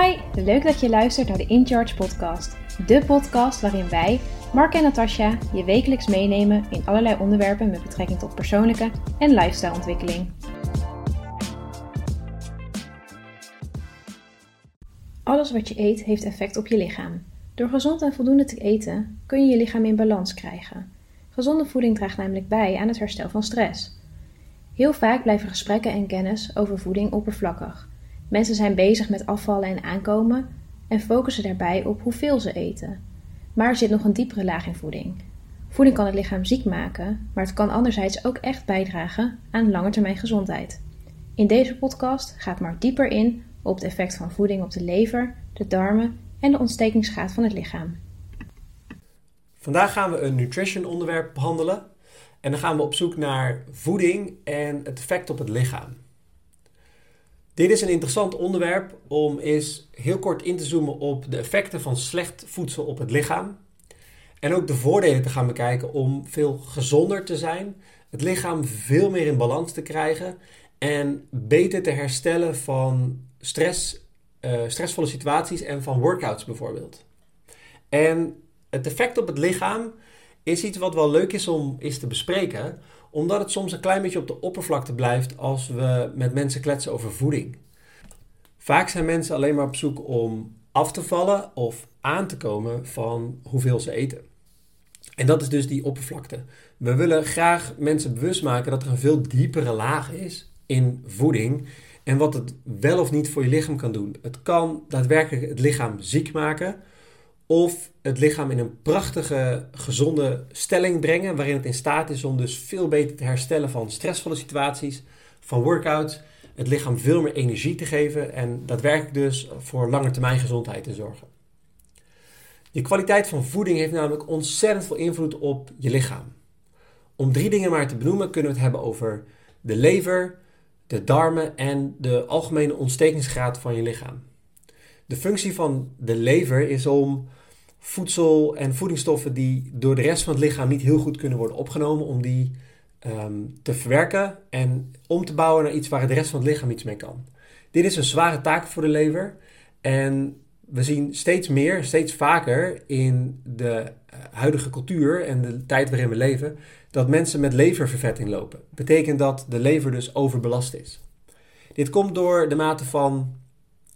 Hi, leuk dat je luistert naar de In Charge podcast. De podcast waarin wij, Mark en Natasja, je wekelijks meenemen in allerlei onderwerpen met betrekking tot persoonlijke en lifestyleontwikkeling. Alles wat je eet heeft effect op je lichaam. Door gezond en voldoende te eten kun je je lichaam in balans krijgen. Gezonde voeding draagt namelijk bij aan het herstel van stress. Heel vaak blijven gesprekken en kennis over voeding oppervlakkig. Mensen zijn bezig met afvallen en aankomen en focussen daarbij op hoeveel ze eten. Maar er zit nog een diepere laag in voeding. Voeding kan het lichaam ziek maken, maar het kan anderzijds ook echt bijdragen aan langetermijn gezondheid. In deze podcast gaat Mark dieper in op het effect van voeding op de lever, de darmen en de ontstekingsgraad van het lichaam. Vandaag gaan we een nutrition onderwerp behandelen en dan gaan we op zoek naar voeding en het effect op het lichaam. Dit is een interessant onderwerp om eens heel kort in te zoomen op de effecten van slecht voedsel op het lichaam. En ook de voordelen te gaan bekijken om veel gezonder te zijn, het lichaam veel meer in balans te krijgen en beter te herstellen van stress, uh, stressvolle situaties en van workouts bijvoorbeeld. En het effect op het lichaam is iets wat wel leuk is om eens te bespreken, omdat het soms een klein beetje op de oppervlakte blijft als we met mensen kletsen over voeding. Vaak zijn mensen alleen maar op zoek om af te vallen of aan te komen van hoeveel ze eten. En dat is dus die oppervlakte. We willen graag mensen bewust maken dat er een veel diepere laag is in voeding en wat het wel of niet voor je lichaam kan doen. Het kan daadwerkelijk het lichaam ziek maken of het lichaam in een prachtige, gezonde stelling brengen, waarin het in staat is om dus veel beter te herstellen van stressvolle situaties, van workouts, het lichaam veel meer energie te geven en daadwerkelijk dus voor lange termijn gezondheid te zorgen. Je kwaliteit van voeding heeft namelijk ontzettend veel invloed op je lichaam. Om drie dingen maar te benoemen kunnen we het hebben over de lever, de darmen en de algemene ontstekingsgraad van je lichaam. De functie van de lever is om voedsel en voedingsstoffen die door de rest van het lichaam niet heel goed kunnen worden opgenomen, om die ehm, te verwerken en om te bouwen naar iets waar de rest van het lichaam iets mee kan. Dit is een zware taak voor de lever en we zien steeds meer, steeds vaker in de eh, huidige cultuur en de tijd waarin we leven, dat mensen met leververvetting lopen. Betekent dat de lever dus overbelast is. Dit komt door de mate van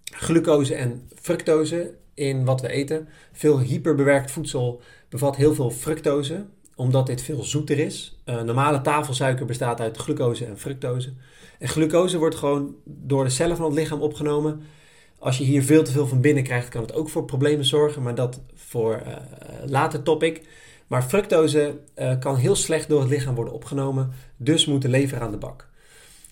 glucose en fructose in wat we eten. Veel hyperbewerkt voedsel bevat heel veel fructose, omdat dit veel zoeter is. Uh, normale tafelsuiker bestaat uit glucose en fructose. En glucose wordt gewoon door de cellen van het lichaam opgenomen. Als je hier veel te veel van binnen krijgt, kan het ook voor problemen zorgen, maar dat voor uh, later topic. Maar fructose uh, kan heel slecht door het lichaam worden opgenomen, dus moet de lever aan de bak.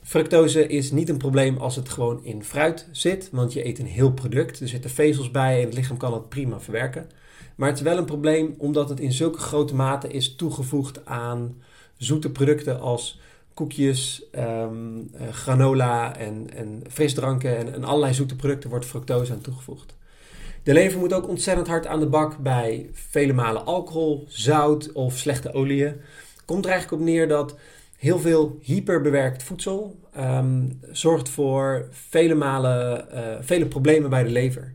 Fructose is niet een probleem als het gewoon in fruit zit, want je eet een heel product. Er zitten vezels bij en het lichaam kan het prima verwerken. Maar het is wel een probleem omdat het in zulke grote mate is toegevoegd aan zoete producten als koekjes, um, granola en, en frisdranken en, en allerlei zoete producten wordt fructose aan toegevoegd. De lever moet ook ontzettend hard aan de bak bij vele malen alcohol, zout of slechte oliën. Komt er eigenlijk op neer dat heel veel hyperbewerkt voedsel um, zorgt voor vele malen uh, vele problemen bij de lever.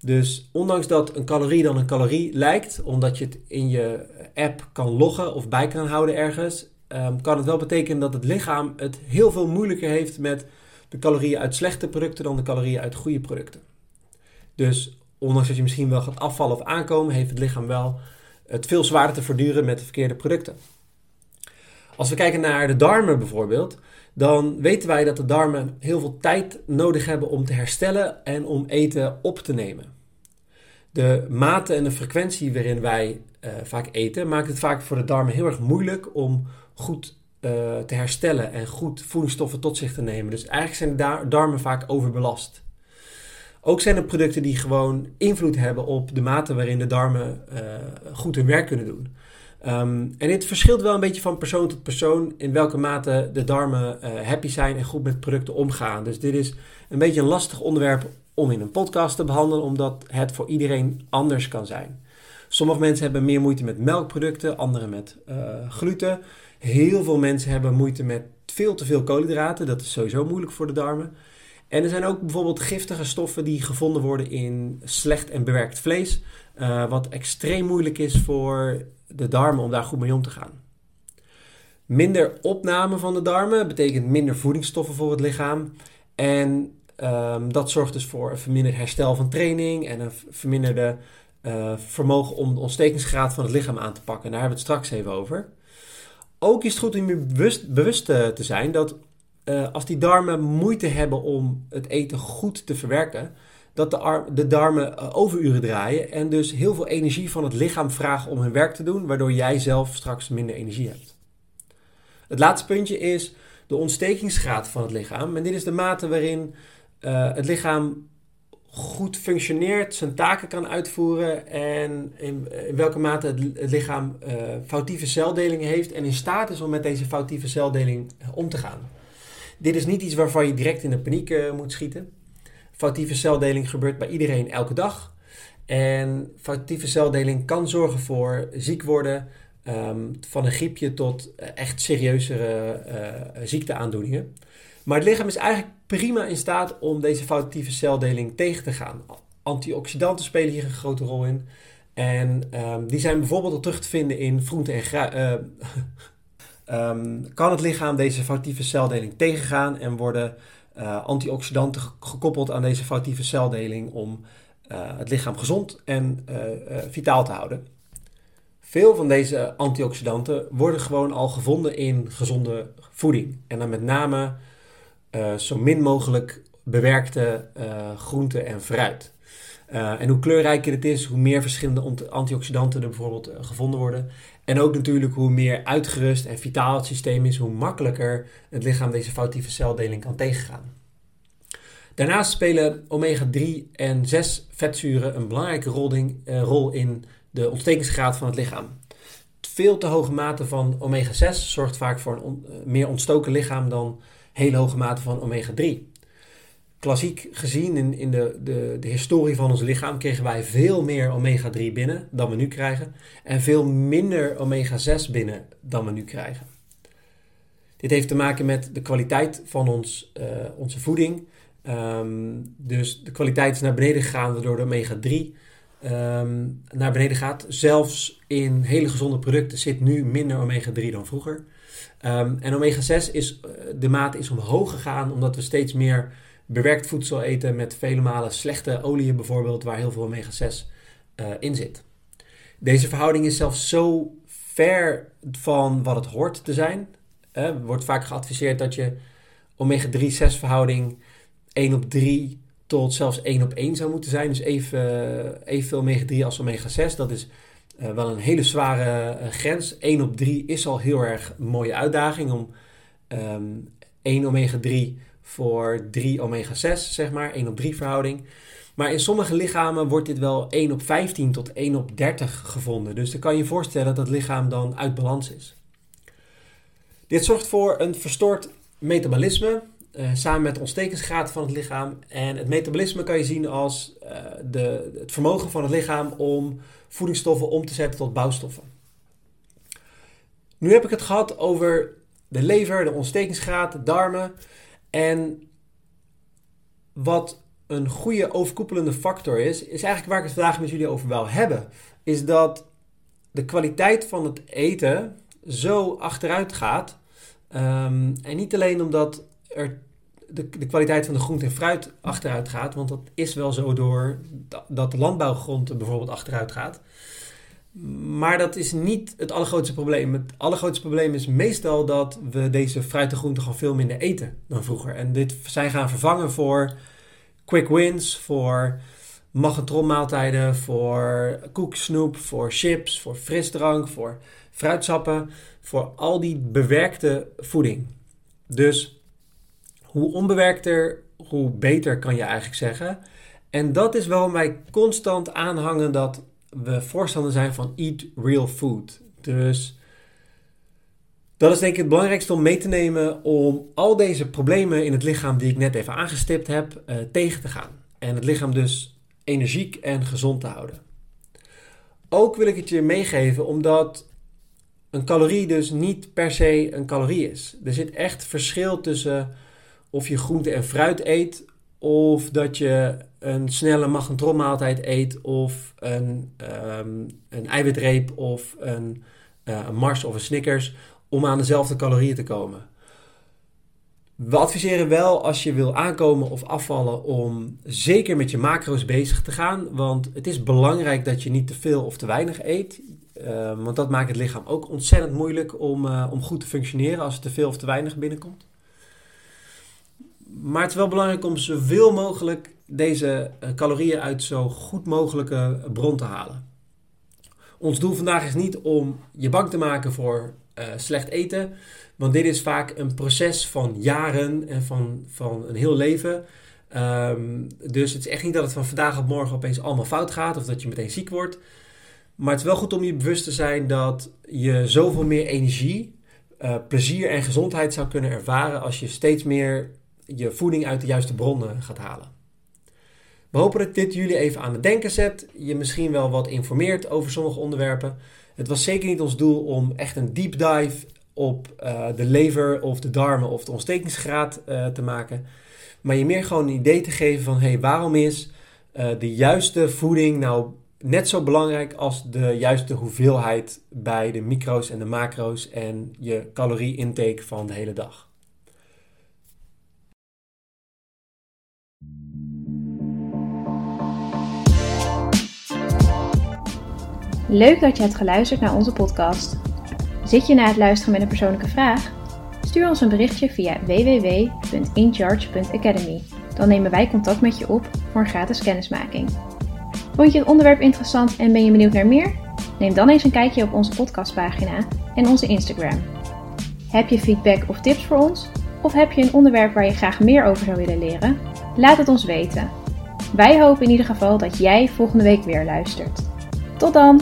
Dus ondanks dat een calorie dan een calorie lijkt, omdat je het in je app kan loggen of bij kan houden ergens, um, kan het wel betekenen dat het lichaam het heel veel moeilijker heeft met de calorieën uit slechte producten dan de calorieën uit goede producten. Dus ondanks dat je misschien wel gaat afvallen of aankomen, heeft het lichaam wel het veel zwaarder te verduren met de verkeerde producten. Als we kijken naar de darmen bijvoorbeeld, dan weten wij dat de darmen heel veel tijd nodig hebben om te herstellen en om eten op te nemen. De mate en de frequentie waarin wij uh, vaak eten, maakt het vaak voor de darmen heel erg moeilijk om goed uh, te herstellen en goed voedingsstoffen tot zich te nemen. Dus eigenlijk zijn de darmen vaak overbelast. Ook zijn er producten die gewoon invloed hebben op de mate waarin de darmen uh, goed hun werk kunnen doen. Um, en dit verschilt wel een beetje van persoon tot persoon in welke mate de darmen uh, happy zijn en goed met producten omgaan. Dus dit is een beetje een lastig onderwerp om in een podcast te behandelen, omdat het voor iedereen anders kan zijn. Sommige mensen hebben meer moeite met melkproducten, anderen met uh, gluten. Heel veel mensen hebben moeite met veel te veel koolhydraten. Dat is sowieso moeilijk voor de darmen. En er zijn ook bijvoorbeeld giftige stoffen die gevonden worden in slecht en bewerkt vlees, uh, wat extreem moeilijk is voor de darmen om daar goed mee om te gaan. Minder opname van de darmen betekent minder voedingsstoffen voor het lichaam. En um, dat zorgt dus voor een verminderd herstel van training en een verminderde uh, vermogen om de ontstekingsgraad van het lichaam aan te pakken. daar hebben we het straks even over. Ook is het goed om je bewust, bewust te zijn dat uh, als die darmen moeite hebben om het eten goed te verwerken, dat de, darmen uh, overuren draaien en dus heel veel energie van het lichaam vragen om hun werk te doen, waardoor jij zelf straks minder energie hebt. Het laatste puntje is de ontstekingsgraad van het lichaam. En dit is de mate waarin uh, het lichaam goed functioneert, zijn taken kan uitvoeren en in, welke mate het, lichaam foutieve celdelingen heeft en in staat is om met deze foutieve celdeling om te gaan. Dit is niet iets waarvan je direct in de paniek uh, moet schieten. Foutieve celdeling gebeurt bij iedereen elke dag. En foutieve celdeling kan zorgen voor ziek worden, um, van een griepje tot echt serieuzere uh, ziekteaandoeningen. Maar het lichaam is eigenlijk prima in staat om deze foutieve celdeling tegen te gaan. Antioxidanten spelen hier een grote rol in. En um, die zijn bijvoorbeeld al terug te vinden in groenten en uh, um, kan het lichaam deze foutieve celdeling tegengaan en worden uh, antioxidanten gekoppeld aan deze foutieve celdeling om uh, het lichaam gezond en uh, vitaal te houden. Veel van deze antioxidanten worden gewoon al gevonden in gezonde voeding. En dan met name zo min mogelijk bewerkte groenten en fruit. Uh, en hoe kleurrijker het is, hoe meer verschillende antioxidanten er bijvoorbeeld gevonden worden. En ook natuurlijk hoe meer uitgerust en vitaal het systeem is, hoe makkelijker het lichaam deze foutieve celdeling kan tegengaan. Daarnaast spelen omega-3 en 6 vetzuren een belangrijke rol in de ontstekingsgraad van het lichaam. Veel te hoge mate van omega-6 zorgt vaak voor een meer ontstoken lichaam dan hele hoge mate van omega-3 klassiek gezien in, in de, de, de historie van ons lichaam kregen wij veel meer omega-3 binnen dan we nu krijgen. En veel minder omega-6 binnen dan we nu krijgen. Dit heeft te maken met de kwaliteit van ons, uh, onze voeding. Um, dus de kwaliteit is naar beneden gegaan waardoor de omega-3 um, ehm, naar beneden gaat. Zelfs in hele gezonde producten zit nu minder omega-3 dan vroeger. Um, en omega-6 is, uh, de maat is omhoog gegaan omdat we steeds meer bewerkt voedsel eten met vele malen slechte oliën bijvoorbeeld, waar heel veel omega-6 uh, eh, in zit. Deze verhouding is zelfs zo ver van wat het hoort te zijn. Er wordt vaak geadviseerd dat je omega-3-6 verhouding 1 op 3 tot zelfs 1 op 1 zou moeten zijn. Dus even, evenveel omega-3 als omega-6. Dat is uh, wel een hele zware uh, grens. 1 op 3 is al heel erg een mooie uitdaging om um, ehm, 1 omega-3 voor 3 omega-6, zeg maar, 1 op 3 verhouding. Maar in sommige lichamen wordt dit wel 1 op 15 tot 1 op 30 gevonden. Dus dan kan je voorstellen dat het lichaam dan uit balans is. Dit zorgt voor een verstoord metabolisme, uh, samen met de ontstekingsgraad van het lichaam. En het metabolisme kan je zien als uh, de, het vermogen van het lichaam om voedingsstoffen om te zetten tot bouwstoffen. Nu heb ik het gehad over de lever, de ontstekingsgraad, de darmen. En wat een goede overkoepelende factor is, is eigenlijk waar ik het vandaag met jullie over wil hebben. Is dat de kwaliteit van het eten zo achteruit gaat. Um, en niet alleen omdat er de, de kwaliteit van de groente en fruit achteruit gaat, want dat is wel zo door dat de landbouwgrond bijvoorbeeld achteruit gaat. Maar dat is niet het allergrootste probleem. Het allergrootste probleem is meestal dat we deze fruit en groenten gewoon veel minder eten dan vroeger. En dit zijn gaan vervangen voor quick wins, voor magnetronmaaltijden, voor koeksnoep, voor chips, voor frisdrank, voor fruitsappen, voor al die bewerkte voeding. Dus hoe onbewerkter, hoe beter kan je eigenlijk zeggen. En dat is waarom wij constant aanhangen dat we voorstander zijn van eat real food. Dus dat is denk ik het belangrijkste om mee te nemen om al deze problemen in het lichaam die ik net even aangestipt heb uh, tegen te gaan. En het lichaam dus energiek en gezond te houden. Ook wil ik het je meegeven omdat een calorie dus niet per se een calorie is. Er zit echt verschil tussen of je groente en fruit eet of dat je een snelle magnetronmaaltijd eet of een, ehm, een eiwitreep of een, uh, een Mars of een Snickers om aan dezelfde calorieën te komen. We adviseren wel als je wil aankomen of afvallen om zeker met je macro's bezig te gaan. Want het is belangrijk dat je niet te veel of te weinig eet. Uh, want dat maakt het lichaam ook ontzettend moeilijk om, uh, om goed te functioneren als er te veel of te weinig binnenkomt. Maar het is wel belangrijk om zoveel mogelijk deze uh, calorieën uit zo goed mogelijke bron te halen. Ons doel vandaag is niet om je bang te maken voor slecht eten. Want dit is vaak een proces van jaren en van, van een heel leven. Um, dus het is echt niet dat het van vandaag op morgen opeens allemaal fout gaat of dat je meteen ziek wordt. Maar het is wel goed om je bewust te zijn dat je zoveel meer energie, uh, plezier en gezondheid zou kunnen ervaren als je steeds meer je voeding uit de juiste bronnen gaat halen. We hopen dat dit jullie even aan het denken zet, je misschien wel wat informeert over sommige onderwerpen. Het was zeker niet ons doel om echt een deep dive op uh, de lever of de darmen of de ontstekingsgraad uh, te maken. Maar je meer gewoon een idee te geven van hey, waarom is uh, de juiste voeding nou net zo belangrijk als de juiste hoeveelheid bij de micro's en de macro's en je calorie-intake van de hele dag. Leuk dat je hebt geluisterd naar onze podcast. Zit je na het luisteren met een persoonlijke vraag? Stuur ons een berichtje via www.incharge.academy. Dan nemen wij contact met je op voor een gratis kennismaking. Vond je het onderwerp interessant en ben je benieuwd naar meer? Neem dan eens een kijkje op onze podcastpagina en onze Instagram. Heb je feedback of tips voor ons? Of heb je een onderwerp waar je graag meer over zou willen leren? Laat het ons weten. Wij hopen in ieder geval dat jij volgende week weer luistert. Tot dan!